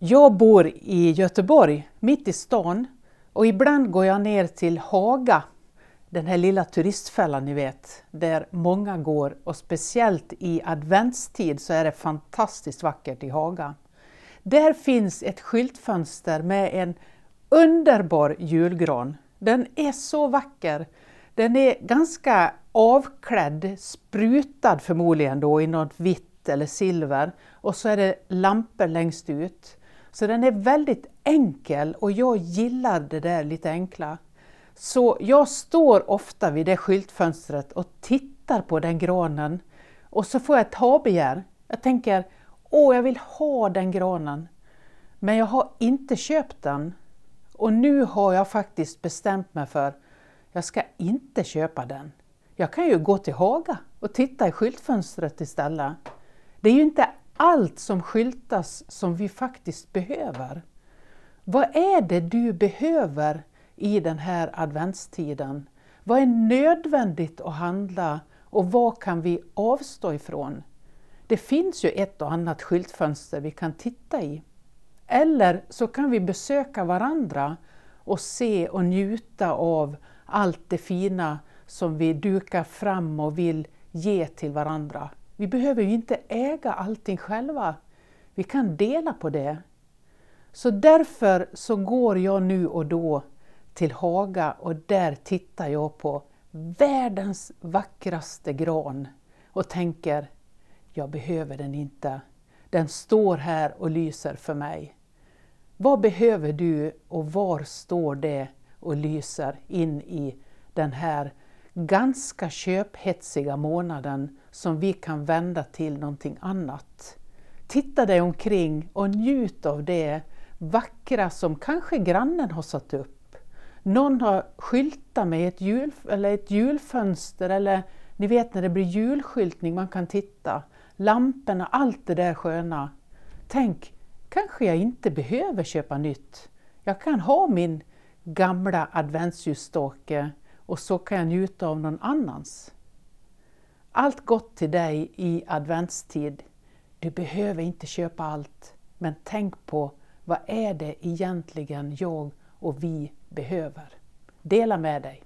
Jag bor i Göteborg, mitt i stan, och ibland går jag ner till Haga, den här lilla turistfällan ni vet, där många går och speciellt i adventstid så är det fantastiskt vackert i Haga. Där finns ett skyltfönster med en underbar julgran. Den är så vacker. Den är ganska avklädd, sprutad förmodligen då i något vitt eller silver och så är det lampor längst ut. Så den är väldigt enkel och jag gillar det där lite enkla. Så jag står ofta vid det skyltfönstret och tittar på den granen och så får jag ett habegär. Jag tänker, åh jag vill ha den granen. Men jag har inte köpt den. Och nu har jag faktiskt bestämt mig för, jag ska inte köpa den. Jag kan ju gå till Haga och titta i skyltfönstret istället. Det är ju inte allt som skyltas som vi faktiskt behöver. Vad är det du behöver i den här adventstiden? Vad är nödvändigt att handla och vad kan vi avstå ifrån? Det finns ju ett och annat skyltfönster vi kan titta i. Eller så kan vi besöka varandra och se och njuta av allt det fina som vi dukar fram och vill ge till varandra. Vi behöver ju inte äga allting själva. Vi kan dela på det. Så därför så går jag nu och då till Haga och där tittar jag på världens vackraste gran och tänker, jag behöver den inte. Den står här och lyser för mig. Vad behöver du och var står det och lyser in i den här ganska köphetsiga månaden som vi kan vända till någonting annat. Titta dig omkring och njut av det vackra som kanske grannen har satt upp. Någon har skyltat med ett, jul, eller ett julfönster eller ni vet när det blir julskyltning, man kan titta. Lamporna, allt det där sköna. Tänk, kanske jag inte behöver köpa nytt. Jag kan ha min gamla adventsljusstake och så kan jag njuta av någon annans. Allt gott till dig i adventstid. Du behöver inte köpa allt, men tänk på vad är det egentligen jag och vi behöver. Dela med dig.